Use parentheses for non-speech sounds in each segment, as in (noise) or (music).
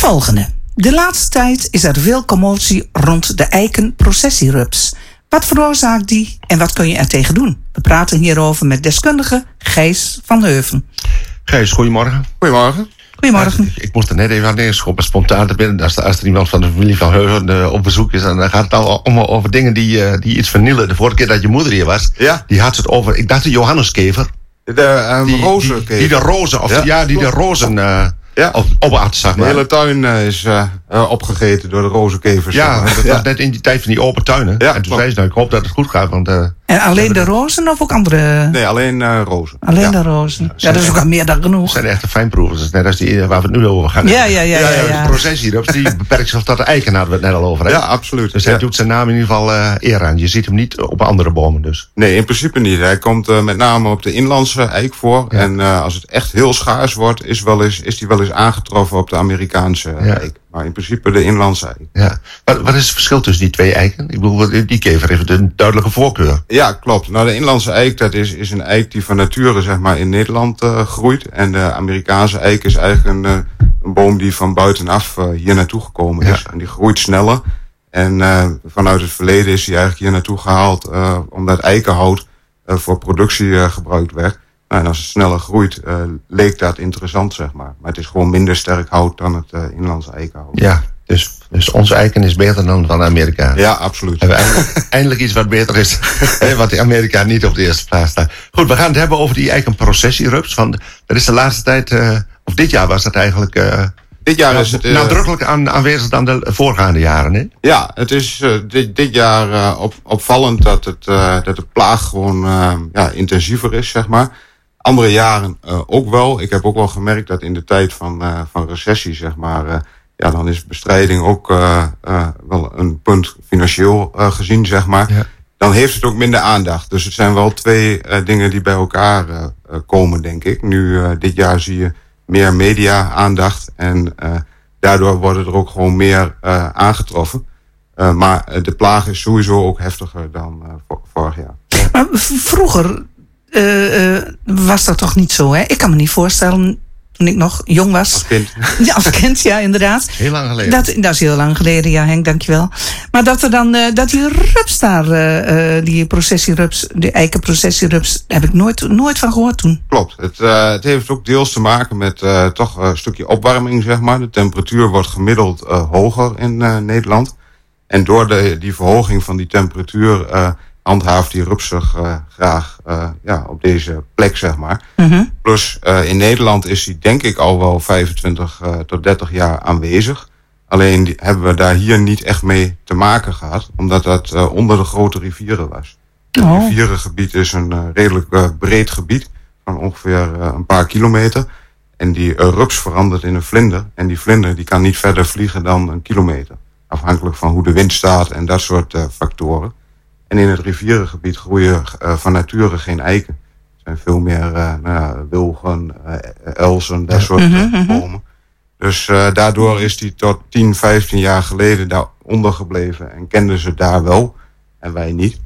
volgende. De laatste tijd is er veel commotie rond de eikenprocessierups. Wat veroorzaakt die en wat kun je er tegen doen? We praten hierover met deskundige Gijs van Heuven. Gijs, goedemorgen. Goedemorgen. Goedemorgen. Ik, ik moest er net even aan neerschoppen, spontaan te binnen. Als, er- als er iemand van de familie van Heuven eh, op bezoek is, dan gaat het al om, over dingen die, eh, die iets vernielen. De vorige keer dat je moeder hier was, Ja. die had het over, ik dacht de Johanneskever. De ehm Die, die, rozenkever. die de rozen, of Ja, ja, die de rozen eh Ja. op, opat, zeg De maar. hele tuin eh, is eh, opgegeten door de rozenkevers. ja, dat was net in die tijd van die open tuinen. Ja, en toen klopt. zei ze, nou, ik hoop dat het goed gaat, want... eh, En alleen de rozen of ook andere? Nee, alleen eh, rozen. Alleen ja. de rozen. Ja, dat is ook al meer dan Het genoeg. zijn echte fijnproevers. Dat is net als die waar we het nu over gaan. Ja, ja, ja, ja, ja. De processierups, die (laughs) beperkt zich tot de eiken, hadden we het net al over. Hè? Ja, absoluut. Dus hij Ja. doet zijn naam in ieder geval eh, eer aan. Je ziet hem niet op andere bomen dus. Nee, in principe niet. Hij komt met name op de inlandse eik voor. Ja. En eh, als het echt heel schaars wordt, is, wel eens, is die wel eens aangetroffen op de Amerikaanse Ja. eik. Maar in principe de inlandse eik. Ja. Wat, wat is het verschil tussen die twee eiken? Ik bedoel, die- die kever heeft een duidelijke voorkeur. Ja, klopt. Nou, de inlandse eik, dat is, is een eik die van nature zeg maar in Nederland eh, groeit. En de Amerikaanse eik is eigenlijk een, eh, een boom die van buitenaf eh, hier naartoe gekomen is. Ja. En die groeit sneller. En vanuit het verleden is hij eigenlijk hier naartoe gehaald eh, omdat eikenhout voor productie gebruikt werd. Nou, en als het sneller groeit, eh, leek dat interessant, zeg maar. Maar het is gewoon minder sterk hout dan het eh, inlandse eikenhout. Ja. Dus, dus onze eiken is beter dan van Amerika. Ja, absoluut. Hebben we eindelijk, (laughs) eindelijk iets wat beter is. (laughs) hè, wat in Amerika niet op de eerste plaats staat. Goed, we gaan het hebben over die eikenprocessierups. Van, er is de laatste tijd, eh, of dit jaar was dat eigenlijk Dit jaar is het... eh, nadrukkelijk aan, aanwezig dan de voorgaande jaren. Hè? Ja, het is dit, dit jaar op, opvallend dat, het, dat de plaag gewoon ja, intensiever is, zeg maar. Andere jaren eh, ook wel. Ik heb ook wel gemerkt dat in de tijd van, eh, van recessie, zeg maar, eh, ja, dan is bestrijding ook wel een punt financieel gezien, zeg maar. Ja. Dan heeft het ook minder aandacht. Dus het zijn wel twee dingen die bij elkaar komen, denk ik. Nu, dit jaar zie je meer media-aandacht en daardoor worden er ook gewoon meer aangetroffen. Uh, maar de plaag is sowieso ook heftiger dan uh, vor vorig jaar. Maar vroeger uh, uh, was dat toch niet zo, hè? Ik kan me niet voorstellen, toen ik nog jong was. Als kind. (laughs) Ja, als kind, ja, inderdaad. Heel lang geleden. Dat, dat is heel lang geleden, ja, Henk, dankjewel. Maar dat er dan, uh, dat die rups daar, uh, die processierups, die eikenprocessierups, heb ik nooit, nooit van gehoord toen. Klopt. Het, uh, het heeft ook deels te maken met toch een stukje opwarming, zeg maar. De temperatuur wordt gemiddeld hoger in Nederland. En door de, die verhoging van die temperatuur handhaaft die rups zich uh, graag uh, ja, op deze plek, zeg maar. Mhm. Plus uh, in Nederland is die denk ik al wel 25 uh, tot 30 jaar aanwezig. Alleen die, hebben we daar hier niet echt mee te maken gehad, omdat dat uh, onder de grote rivieren was. Het Oh. rivierengebied is een uh, redelijk uh, breed gebied van ongeveer een paar kilometer. En die rups verandert in een vlinder. En die vlinder die kan niet verder vliegen dan een kilometer. Afhankelijk van hoe de wind staat en dat soort factoren. En in het rivierengebied groeien uh, van nature geen eiken. Er zijn veel meer uh, nou ja, wilgen, uh, elzen, dat soort Mhm, mhm. bomen. Dus daardoor is die tot 10, 15 jaar geleden daaronder gebleven. En kenden ze daar wel en wij niet.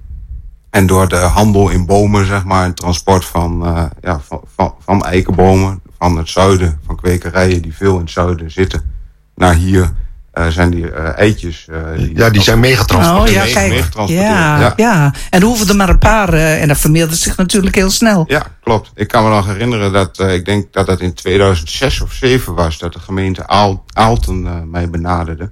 En door de handel in bomen, zeg maar, en transport van, uh, ja, van, van, van eikenbomen van het zuiden, van kwekerijen die veel in het zuiden zitten, naar hier uh, zijn die uh, eitjes. Uh, die ja, die zijn Oh meegetransporteerd. ja, mee- kijk. meegetransporteerd, Ja, ja. ja, En er hoeven er maar een paar uh, en dat vermeerdert zich natuurlijk heel snel. Ja, klopt. Ik kan me nog herinneren dat uh, ik denk dat dat in 2006 of 2007 was dat de gemeente Aal, Aalten uh, mij benaderde.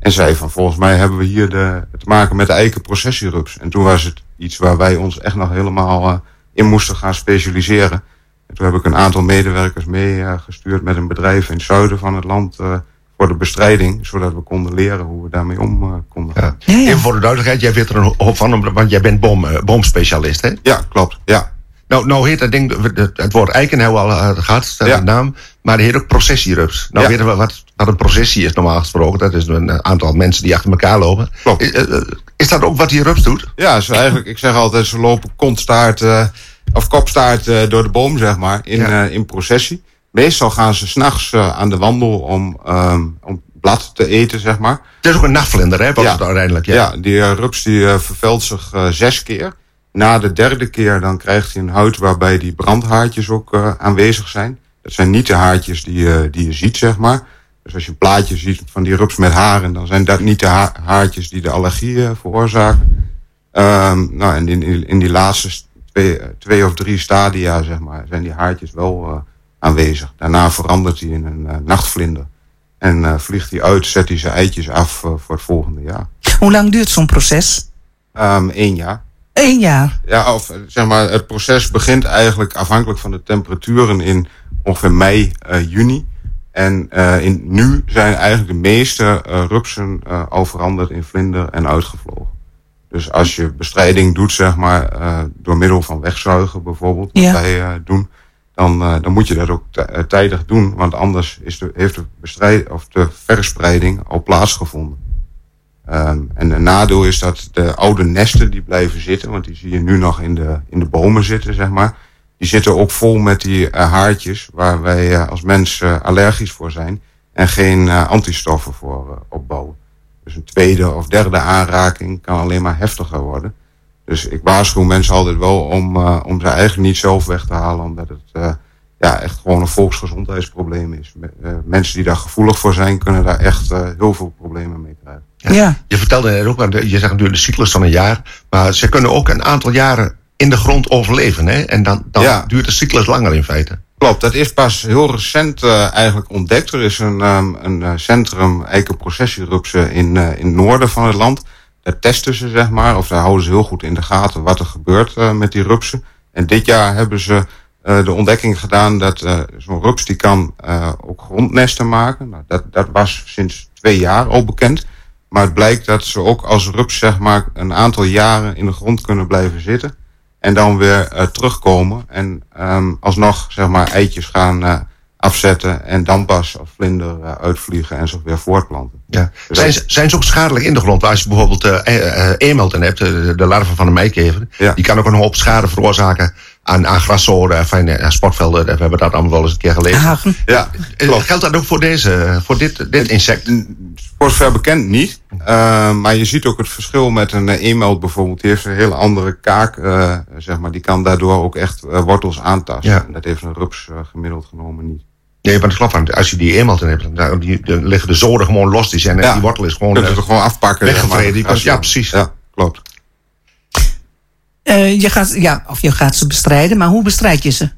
En zei van volgens mij hebben we hier de, te maken met de eikenprocessierups. En toen was het iets waar wij ons echt nog helemaal uh, in moesten gaan specialiseren. En toen heb ik een aantal medewerkers meegestuurd met een bedrijf in het zuiden van het land uh, voor de bestrijding. Zodat we konden leren hoe we daarmee om uh, konden gaan. Ja. Ja, ja. Even voor de duidelijkheid, jij weet er een hoop van, want jij bent boom, uh, boomspecialist, hè? Ja, klopt. Ja, Nou, nou heet dat ding, het, het woord eiken hebben we al uh, gehad, de naam. Maar er heet ook processierups. Nou Ja. weten we wat, wat een processie is normaal gesproken. Dat is een aantal mensen die achter elkaar lopen. Klopt. Is, uh, is dat ook wat die rups doet? Ja, ze eigenlijk, ik zeg altijd, ze lopen kontstaart uh, of kopstaart uh, door de boom, zeg maar, in, Ja. uh, in processie. Meestal gaan ze s'nachts uh, aan de wandel om, um, om blad te eten, zeg maar. Het is ook een nachtvlinder, hè? Ja. het uiteindelijk. Ja. Ja, die uh, rups die uh, vervelt zich zes keer. Na de derde keer dan krijgt hij een huid waarbij die brandhaartjes ook aanwezig zijn. Dat zijn niet de haartjes die, die je ziet, zeg maar. Dus als je een plaatje ziet van die rups met haren, dan zijn dat niet de ha haartjes die de allergie veroorzaken. Um, nou, en in, in die laatste twee, twee of drie stadia, zeg maar, zijn die haartjes wel aanwezig. Daarna verandert hij in een uh, nachtvlinder. En uh, vliegt hij uit, zet hij zijn eitjes af voor het volgende jaar. Hoe lang duurt zo'n proces? Um, één jaar. Eén jaar? Ja, of zeg maar, het proces begint eigenlijk afhankelijk van de temperaturen in ongeveer mei, juni. En in, nu zijn eigenlijk de meeste rupsen al veranderd in vlinder en uitgevlogen. Dus als je bestrijding doet, zeg maar, door middel van wegzuigen bijvoorbeeld, wat ja. wij doen, dan, uh, dan moet je dat ook tijdig doen. Want anders is heeft de, bestrijd, of de verspreiding al plaatsgevonden. Um, en een nadeel is dat de oude nesten die blijven zitten, want die zie je nu nog in de, in de bomen zitten, zeg maar. Die zitten ook vol met die haartjes waar wij als mens allergisch voor zijn en geen antistoffen voor opbouwen. Dus een tweede of derde aanraking kan alleen maar heftiger worden. Dus ik waarschuw mensen altijd wel om, uh, om ze eigenlijk niet zelf weg te halen, omdat het uh, ja, echt gewoon een volksgezondheidsprobleem is. Uh, mensen die daar gevoelig voor zijn, kunnen daar echt heel veel problemen mee krijgen. Ja. ja. Je vertelde net ook, je zegt natuurlijk de cyclus van een jaar, maar ze kunnen ook een aantal jaren in de grond overleven. Hè? En dan, dan ja. duurt de cyclus langer in feite. Klopt, dat is pas heel recent uh, eigenlijk ontdekt. Er is een, um, een centrum eikenprocessierupsen in, uh, in het noorden van het land. Testen ze, zeg maar, of daar houden ze heel goed in de gaten wat er gebeurt met die rupsen. En dit jaar hebben ze de ontdekking gedaan dat zo'n rups die kan ook grondnesten maken. Nou, dat, dat was sinds twee jaar al bekend. Maar het blijkt dat ze ook als rups, zeg maar, een aantal jaren in de grond kunnen blijven zitten. En dan weer terugkomen en um, alsnog zeg maar eitjes gaan afzetten en dan pas of vlinder uh, uitvliegen en zich weer voortplanten. Ja. Dus zijn, ze, zijn ze ook schadelijk in de grond? Als je bijvoorbeeld uh, emelten hebt, de, de larven van de meikever, ja. die kan ook een hoop schade veroorzaken aan, aan grassoorten, enfin, aan sportvelden. We hebben dat allemaal wel eens een keer gelezen. Ah, ja, klopt. Geldt dat ook voor, deze, voor dit, dit insect? Voor zover bekend niet. Uh, maar je ziet ook het verschil met een e-mail bijvoorbeeld. Die heeft een hele andere kaak, uh, zeg maar. Die kan daardoor ook echt uh, wortels aantasten. Ja. En dat heeft een rups gemiddeld genomen niet. Nee, maar dat klopt. Als je die eenmaal hebt, dan, die, dan liggen de zoden gewoon los. Die, zijn, ja. die wortel is gewoon... Je kunt het gewoon afpakken. Weggevreden. Ja, ja, precies. Ja, klopt. Uh, je gaat, ja, of je gaat ze bestrijden, maar hoe bestrijd je ze?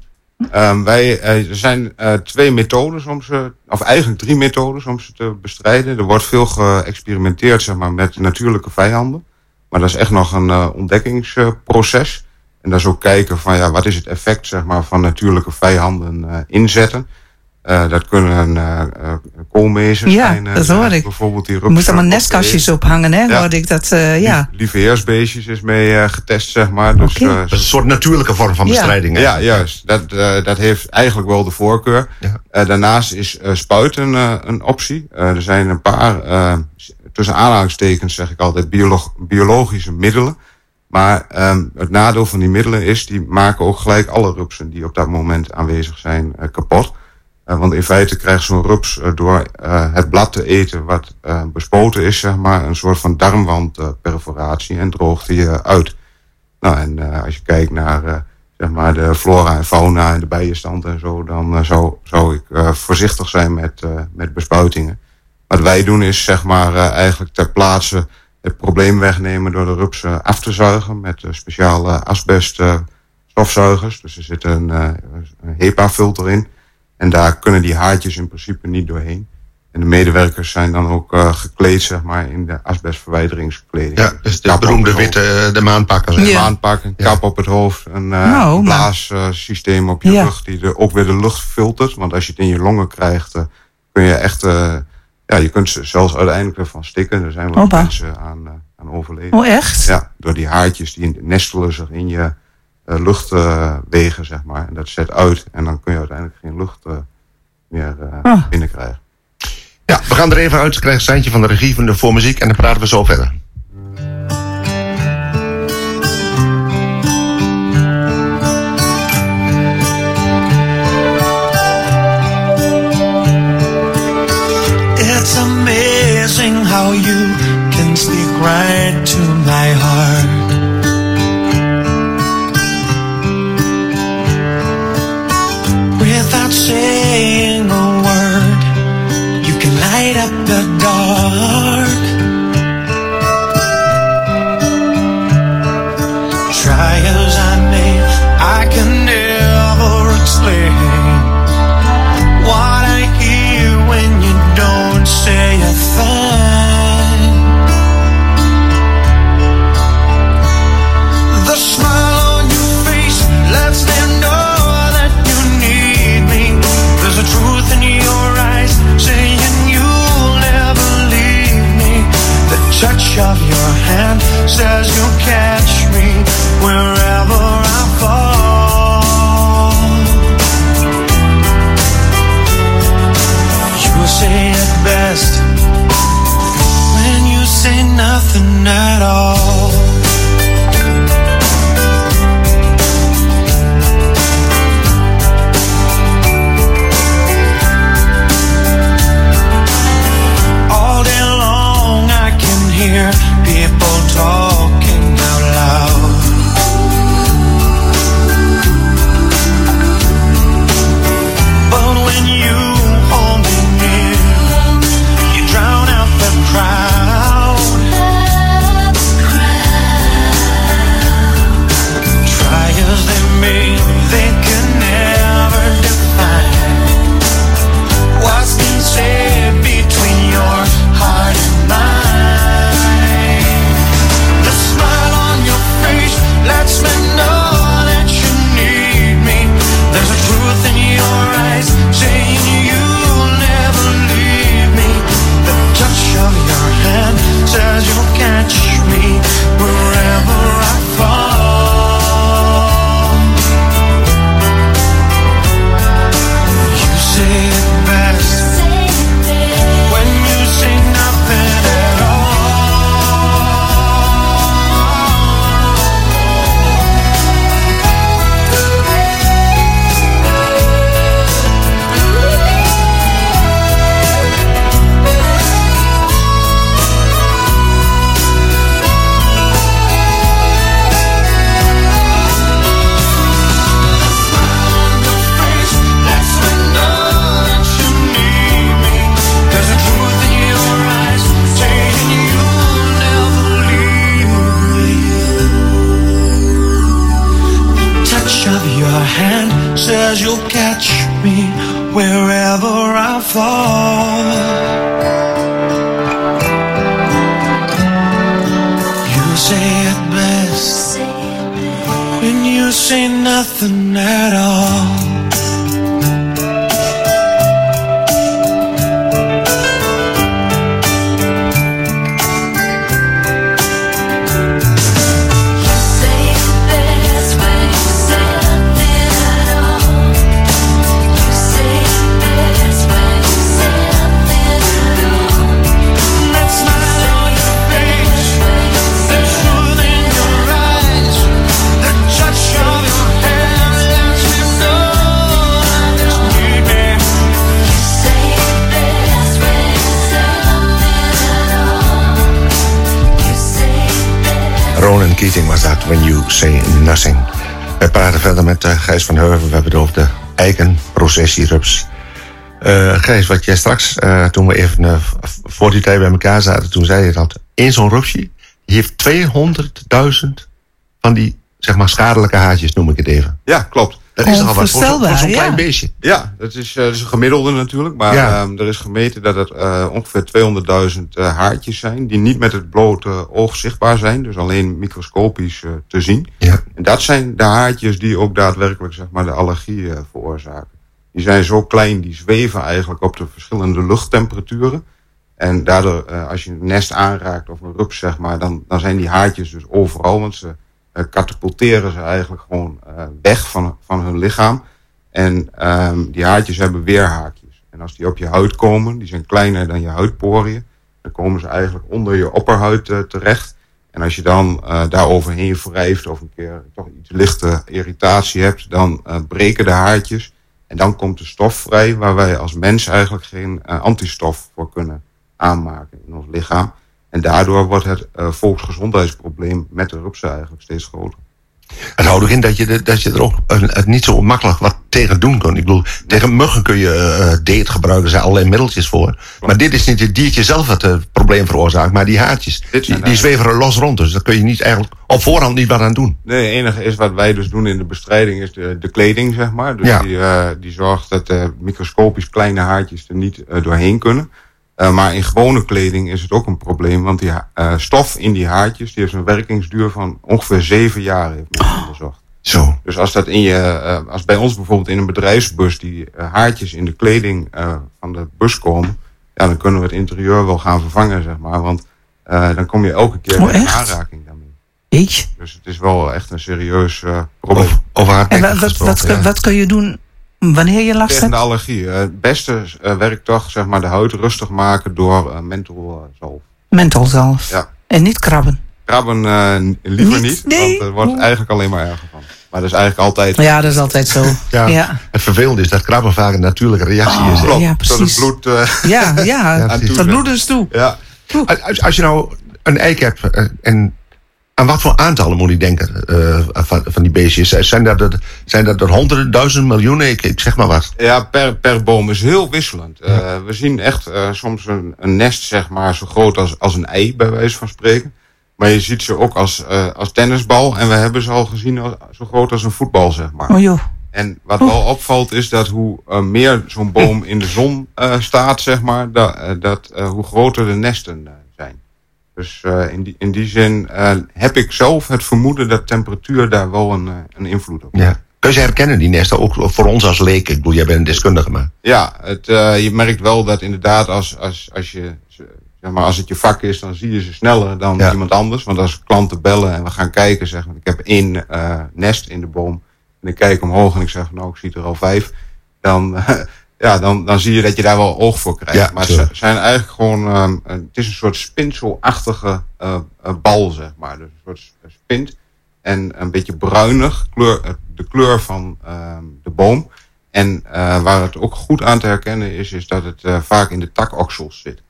Um, wij, uh, er zijn uh, twee methodes om ze, of eigenlijk drie methodes om ze te bestrijden. Er wordt veel geëxperimenteerd zeg maar, met natuurlijke vijanden. Maar dat is echt nog een uh, ontdekkingsproces. En dat is ook kijken van ja, wat is het effect zeg maar, van natuurlijke vijanden inzetten. Uh, dat kunnen uh, koolmezers ja, zijn. dat hoor ik. Bijvoorbeeld die Je moet allemaal nestkastjes ophangen, hè? Ja. Hoorde ik dat, uh, ja. Lieveheersbeestjes is mee getest, zeg maar. Dus, okay. dat is een soort natuurlijke vorm van bestrijding, ja. hè? Ja, juist. Dat, dat heeft eigenlijk wel de voorkeur. Ja. daarnaast is spuiten een optie. er zijn een paar, tussen aanhalingstekens zeg ik altijd, biolog biologische middelen. Maar um, het nadeel van die middelen is, die maken ook gelijk alle rupsen die op dat moment aanwezig zijn kapot. Uh, want in feite krijgt zo'n rups uh, door uh, het blad te eten wat bespoten is, zeg maar, een soort van darmwandperforatie en droogt die uit. Nou, en als je kijkt naar zeg maar de flora en fauna en de bijenstand en zo, dan zou, ik voorzichtig zijn met, met bespuitingen. Wat wij doen is zeg maar eigenlijk ter plaatse het probleem wegnemen door de rups af te zuigen met speciale asbest stofzuigers. Dus er zit een, een HEPA-filter in. En daar kunnen die haartjes in principe niet doorheen. En de medewerkers zijn dan ook uh, gekleed, zeg maar, in de asbestverwijderingskleding. Ja, dus de beroemde witte, de maanpakken. De ja. maanpak, een kap ja. op het hoofd, een uh, nou, blaassysteem op je ja. rug, die de, ook weer de lucht filtert. Want als je het in je longen krijgt, uh, kun je echt, ja, je kunt zelfs uiteindelijk ervan stikken. Er zijn wel mensen aan, aan overleden. Oh, echt? Ja, door die haartjes, die nestelen zich in je luchtwegen, uh, zeg maar. En dat zet uit en dan kun je uiteindelijk geen lucht uh, meer oh. binnenkrijgen. Ja, we gaan er even uit. krijgen een seintje van de regie van de voor muziek en dan praten we zo verder. It's amazing how you can speak right to my heart. Says you'll catch me wherever I fall. You say it best when you say nothing at all. Nothing When You Say Nothing. We praten verder met eh, Gijs van Heuven. We hebben het over de eikenprocessierups. Eh Gijs, wat jij straks, eh, toen we even voor die tijd bij elkaar zaten, toen zei je dat één zo'n rupsje, heeft 200.000 van die, zeg maar, schadelijke haartjes, noem ik het even. Ja, klopt. Dat is nogal wat voor zo'n klein ja. beestje. Ja, dat is, eh, dat is een gemiddelde natuurlijk. Maar Ja. ehm, er is gemeten dat het eh, ongeveer 200.000 eh, haartjes zijn. Die niet met het blote oog zichtbaar zijn. Dus alleen microscopisch eh, te zien. Ja. En dat zijn de haartjes die ook daadwerkelijk zeg maar, de allergie eh, veroorzaken. Die zijn zo klein, die zweven eigenlijk op de verschillende luchttemperaturen. En daardoor, eh, als je een nest aanraakt of een rups, zeg maar, dan, dan zijn die haartjes dus overal. Want ze katapulteren ze eigenlijk gewoon eh, weg van, van hun lichaam. En ehm, die haartjes hebben weerhaakjes. En als die op je huid komen, die zijn kleiner dan je huidporiën, dan komen ze eigenlijk onder je opperhuid eh, terecht. En als je dan eh daar overheen wrijft of een keer toch iets lichte irritatie hebt, dan eh, breken de haartjes. En dan komt de stof vrij waar wij als mens eigenlijk geen eh, antistof voor kunnen aanmaken in ons lichaam. En daardoor wordt het eh, volksgezondheidsprobleem met de rupsen eigenlijk steeds groter. Het houdt ook in dat je, er- dat je er ook eh, het niet zo makkelijk wat tegen doen kunt. Ik bedoel, tegen muggen kun je date gebruiken, er zijn allerlei middeltjes voor. Maar dit is niet het diertje zelf wat het probleem veroorzaakt, maar die haartjes. Die, die zweven er los rond, dus daar kun je niet eigenlijk op voorhand niet wat aan doen. Nee, het enige is wat wij dus doen in de bestrijding is de, de kleding, zeg maar. Dus Ja. die, die zorgt dat de microscopisch kleine haartjes er niet doorheen kunnen. Eh, maar in gewone kleding is het ook een probleem, want die eh, stof in die haartjes die heeft een werkingsduur van ongeveer zeven jaar, heeft men onderzocht. Zo. Dus als dat in je, eh, als bij ons bijvoorbeeld in een bedrijfsbus die haartjes in de kleding van de bus komen, ja, dan kunnen we het interieur wel gaan vervangen, zeg maar. Want dan kom je elke keer Oh, in aanraking daarmee. Jeetje. Dus het is wel echt een serieus probleem. Of, En wat, wat, wat, kun- wat kun je doen wanneer je last Tegen de allergie. Eh, het beste eh, werkt toch zeg maar, de huid rustig maken door uh, mentholzalf. Mentholzalf. Ja. En niet krabben. Krabben eh, liever Niet? niet, Nee? want er wordt eigenlijk alleen maar erger van. Maar dat is eigenlijk altijd... Ja, dat is altijd zo. (laughs) Ja. Ja, Het vervelende is dat krabben vaak een natuurlijke reactie is. hè. Klopt, Ja, tot het precies. bloed... eh, (laughs) ja, ja. Ja, precies. tot bloedens toe. ja. Als, als je nou een eik hebt, eh, en aan wat voor aantallen moet ik denken eh, van, van die beestjes? Zijn dat, er, zijn dat er honderden, duizenden, miljoenen? Ik, ik zeg maar wat. Ja, per, per boom is heel wisselend. Eh, we zien echt eh, soms een, een nest, zeg maar, zo groot als, als een ei, bij wijze van spreken. Maar je ziet ze ook als, eh, als tennisbal. En we hebben ze al gezien als, zo groot als een voetbal, zeg maar. Oh joh. En wat wel opvalt is dat hoe meer zo'n boom in de zon eh, staat, zeg maar, dat, dat, eh, hoe groter de nesten zijn. Dus eh, in, die, in die zin eh, heb ik zelf het vermoeden dat temperatuur daar wel een, eh, een invloed op heeft. Ja. Kun je ze herkennen, die nesten? Ook voor ons als leek. Ik bedoel, jij bent een deskundige, maar... Ja, het, je merkt wel dat inderdaad als, als, als, je, zeg maar, als het je vak is, dan zie je ze sneller dan Ja. iemand anders. Want als klanten bellen en we gaan kijken, zeg maar, ik heb één nest in de boom. En ik kijk omhoog en ik zeg, nou, ik zie er al vijf. Dan, (laughs) ja, dan, dan zie je dat je daar wel oog voor krijgt. Ja, maar het zijn eigenlijk gewoon, ehm, een- het is een soort spinselachtige eh, eh, bal, zeg maar. Dus een soort sp- spint. En een beetje bruinig, kleur, eh, de kleur van ehm, de boom. En eh, waar het ook goed aan te herkennen is, is dat het eh, vaak in de takoksels zit.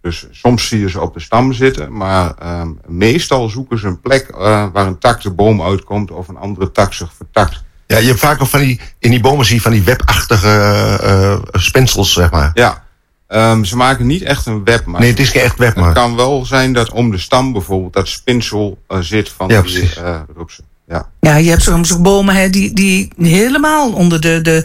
Dus soms zie je ze op de stam zitten, maar ehm, meestal zoeken ze een plek eh, waar een tak de boom uitkomt of een andere tak zich vertakt. Ja, je hebt vaak ook van die... In die bomen zie je van die webachtige eh, eh, spinsels, zeg maar. Ja, ehm, ze maken niet echt een web, maar Nee, het is geen echt web, het maar... kan wel zijn dat om de stam bijvoorbeeld dat spinsel eh, zit van Ja, die precies. eh rupsen. Ja. Ja, je hebt soms ook bomen hè, die, die helemaal onder de, de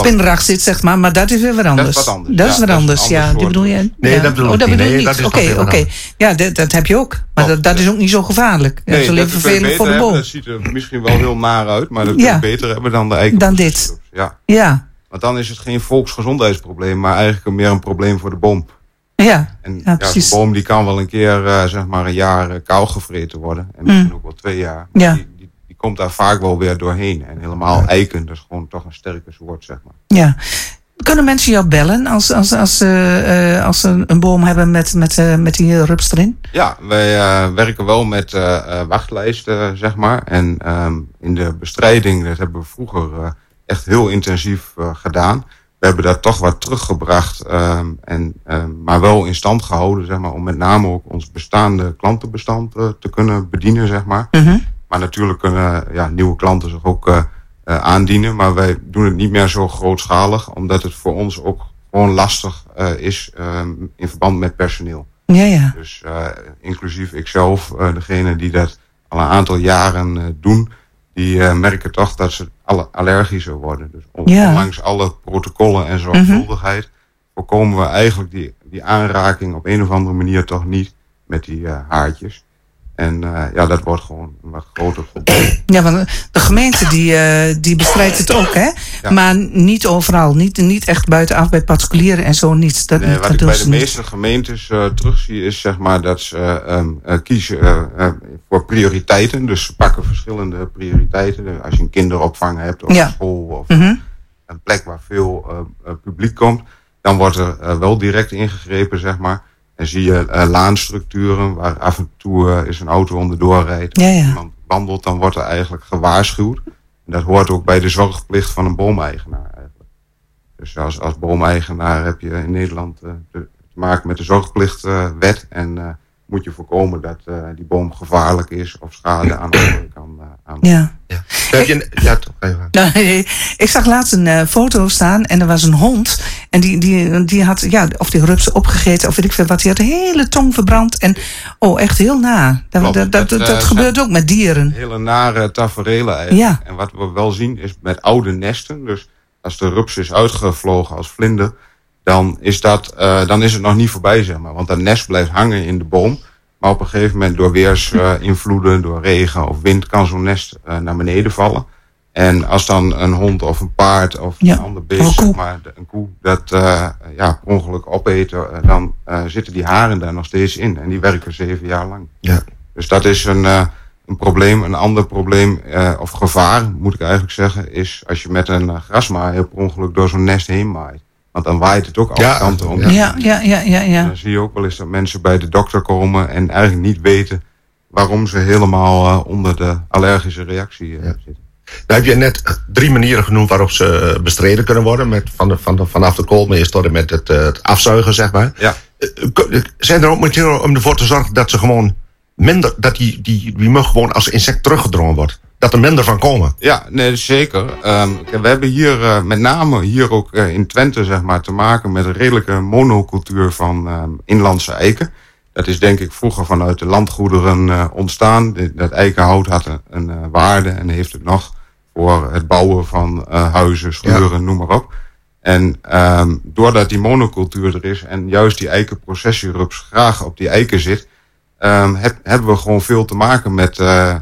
spinrag zit, zeg maar. Maar dat is weer wat anders. wat anders. Dat Ja, is wat dat is een anders, ander ja. Die bedoel je? Nee, ja. dat bedoel oh, ik dat niet. bedoel Nee, is Oké, oké. Ja, dat, dat heb je ook. Maar dat, dat ja. is ook niet zo gevaarlijk. dat is alleen vervelend voor de boom. Dat ziet er misschien wel heel naar uit, maar dat kun Ja. je beter hebben dan de eiken. Dan dit. Ja. Ja, Want dan is het geen volksgezondheidsprobleem, maar eigenlijk meer een probleem voor de boom. ja. En Ja, ja, boom die kan wel een keer zeg zeg maar een jaar eh, kou gevreten worden. En misschien ook wel twee jaar. Mm. Ja. Die komt daar vaak wel weer doorheen. En helemaal eiken, dat is gewoon toch een sterke soort, zeg maar. ja. Kunnen mensen jou bellen als, als, als, eh, eh, als ze een, een boom hebben met, met, eh, met die rups erin? Ja, wij werken wel met wachtlijsten, zeg maar. En ehm, in de bestrijding, dat hebben we vroeger echt heel intensief gedaan. We hebben dat toch wat teruggebracht, ehm, en, ehm, maar wel in stand gehouden, zeg maar, om met name ook ons bestaande klantenbestand te kunnen bedienen, zeg maar. Mhm. Maar natuurlijk kunnen ja, nieuwe klanten zich ook eh, eh, aandienen. Maar wij doen het niet meer zo grootschalig, omdat het voor ons ook gewoon lastig eh, is in verband met personeel. Ja, ja. Dus eh, inclusief ikzelf, eh degene die dat al een aantal jaren eh, doen, die eh, merken toch dat ze alle allergischer worden. Dus Ja. ondanks alle protocollen en zorgvuldigheid voorkomen we eigenlijk die, die aanraking op een of andere manier toch niet met die eh, haartjes. En eh, ja, dat wordt gewoon een wat groter probleem. Ja, want de gemeente die, eh, die bestrijdt het ook, hè? Ja. Maar niet overal. Niet, niet echt buitenaf bij particulieren en zo niet. Dat, Nee, dat wat ik bij de niet. meeste gemeentes eh, terugzie is zeg maar dat ze ehm, eh, kiezen voor prioriteiten. Dus ze pakken verschillende prioriteiten. Dus Als je een kinderopvang hebt of Ja. een school of Mhm. een plek waar veel publiek komt, dan wordt er wel direct ingegrepen, zeg maar. En zie je eh, laanstructuren waar af en toe eh, is een auto onderdoor rijdt. Ja, Als iemand wandelt, dan wordt er eigenlijk gewaarschuwd. En dat hoort ook bij de zorgplicht van een boomeigenaar eigenlijk. Dus als, als boomeigenaar heb je in Nederland eh, te, maken met de zorgplichtwet. en moet je voorkomen dat die boom gevaarlijk is of schade aan anderen kan aanbrengen. Ja. Ja. Heb je, ja, toch, even. Nou, ik zag laatst een eh, foto staan en er was een hond. En die, die, die had, ja, of die rupsen opgegeten of weet ik veel wat. Die had de hele tong verbrand. En, oh, echt heel na. Dat, Klopt, dat, dat, dat, dat, eh, gebeurt ook met dieren. Hele nare tafereelen eigenlijk. Ja. En wat we wel zien is met oude nesten. Dus als de rups is uitgevlogen als vlinder. Dan is, dat, eh, dan is het nog niet voorbij, zeg maar. Want dat nest blijft hangen in de boom. Maar op een gegeven moment door weersinvloeden, door regen of wind... kan zo'n nest eh, naar beneden vallen. En als dan een hond of een paard of Ja, een ander beest, zeg maar, de- een koe, dat eh, ja, per ongeluk opeten, eh, dan eh, zitten die haren daar nog steeds in. En die werken zeven jaar lang. Ja. Dus dat is een, eh, een probleem. Een ander probleem, eh, of gevaar moet ik eigenlijk zeggen, is als je met een uh, grasmaaier per ongeluk door zo'n nest heen maait. Want dan waait het ook alle Ja, kanten om. ja. Ja, ja, ja, ja, En dan zie je ook wel eens dat mensen bij de dokter komen en eigenlijk niet weten waarom ze helemaal eh, onder de allergische reactie eh, Ja. zitten. Nou heb je net drie manieren genoemd waarop ze bestreden kunnen worden. Met, van de, van de, vanaf de koolmees tot en met het, eh, het afzuigen, zeg maar. Ja. Zijn er ook manieren om ervoor te zorgen dat ze gewoon minder, dat die, die, die mug gewoon als insect teruggedrongen wordt? Dat er minder van komen? Ja, nee, zeker. Ehm, we hebben hier eh, met name hier ook eh, in Twente zeg maar, te maken met een redelijke monocultuur van ehm, inlandse eiken. Dat is denk ik vroeger vanuit de landgoederen eh, ontstaan. Dat eikenhout had een, een waarde en heeft het nog voor het bouwen van huizen, schuren, noem maar op. En ehm, doordat die monocultuur er is en juist die eikenprocessierups graag op die eiken zit, heb, hebben we gewoon veel te maken met,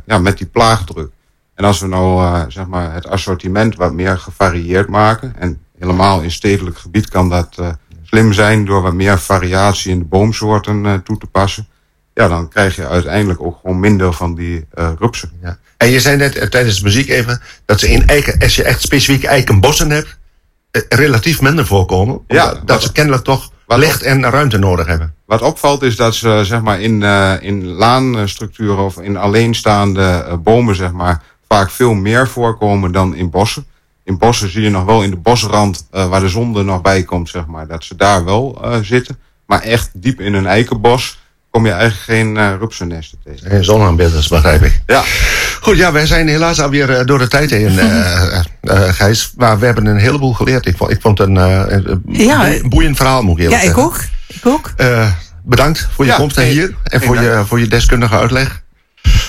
ja, met die plaagdruk. En als we nou eh, zeg maar het assortiment wat meer gevarieerd maken, en helemaal in stedelijk gebied kan dat eh, slim zijn door wat meer variatie in de boomsoorten eh, toe te passen, ja, dan krijg je uiteindelijk ook gewoon minder van die rupsen. Ja. En je zei net tijdens de muziek even dat ze in eiken, als je echt specifiek eikenbossen hebt, relatief minder voorkomen. Ja, dat wat- ze kennelijk toch wat- licht en ruimte nodig hebben. Wat opvalt is dat ze zeg maar, in, in laanstructuren of in alleenstaande bomen zeg maar, vaak veel meer voorkomen dan in bossen. In bossen zie je nog wel in de bosrand eh, waar de zon er nog bij komt, zeg maar, dat ze daar wel eh, zitten. Maar echt diep in een eikenbos kom je eigenlijk geen eh rupsennesten tegen. Eh, Zonaanbeelders, begrijp ik. Ja, Goed, ja, wij zijn helaas alweer door de tijd heen, eh eh, eh, Gijs. Maar we hebben een heleboel geleerd. Ik vond, ik vond het een, eh, een Ja, boe- boeiend verhaal, moet ik Ja, eerlijk ik zeggen. ook. Ik ook. Eh, bedankt voor je Ja, komst naar geen- hier en geen voor je, voor je deskundige uitleg.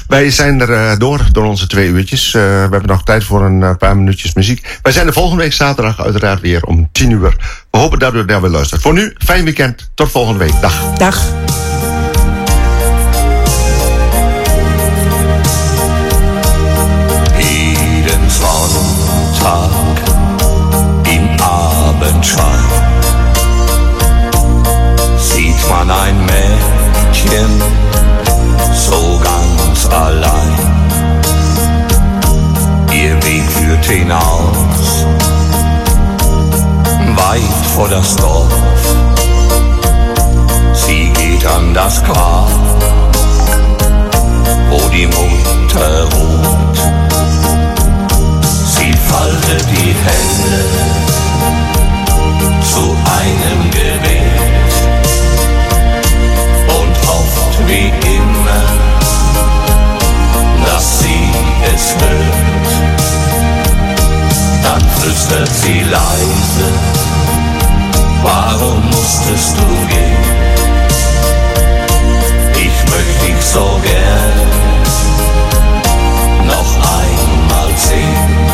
Wij zijn er eh, door, door onze twee uurtjes. Eh, we hebben nog tijd voor een eh, paar minuutjes muziek. Wij zijn er volgende week zaterdag uiteraard weer om 10 uur. We hopen dat u daar weer luistert. Voor nu, fijn weekend. Tot volgende week. Dag. Dag. hinaus, weit vor das Dorf. Sie geht an das Grab, wo die Mutter ruht. Sie faltet die Hände zu einem Gebet und hofft wie immer, dass sie es hört dann flüstert sie leise, warum musstest du gehen? Ich möchte dich so gern noch einmal sehen.